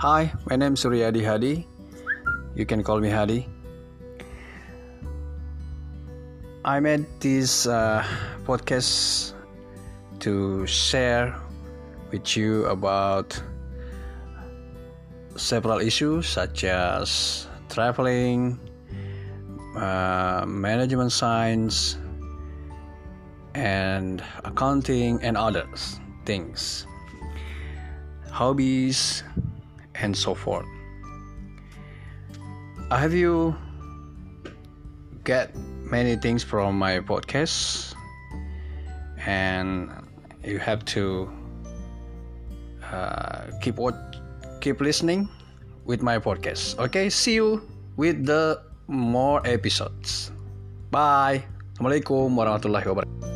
Hi, my name is Suryadi Hadi. You can call me Hadi. I made this uh, podcast to share with you about several issues such as traveling, uh, management science, and accounting, and others things, hobbies, and so forth. Have you get many things from my podcast? And you have to uh, keep what keep listening with my podcast. Okay, see you with the more episodes. Bye. Assalamualaikum warahmatullahi wabarakatuh.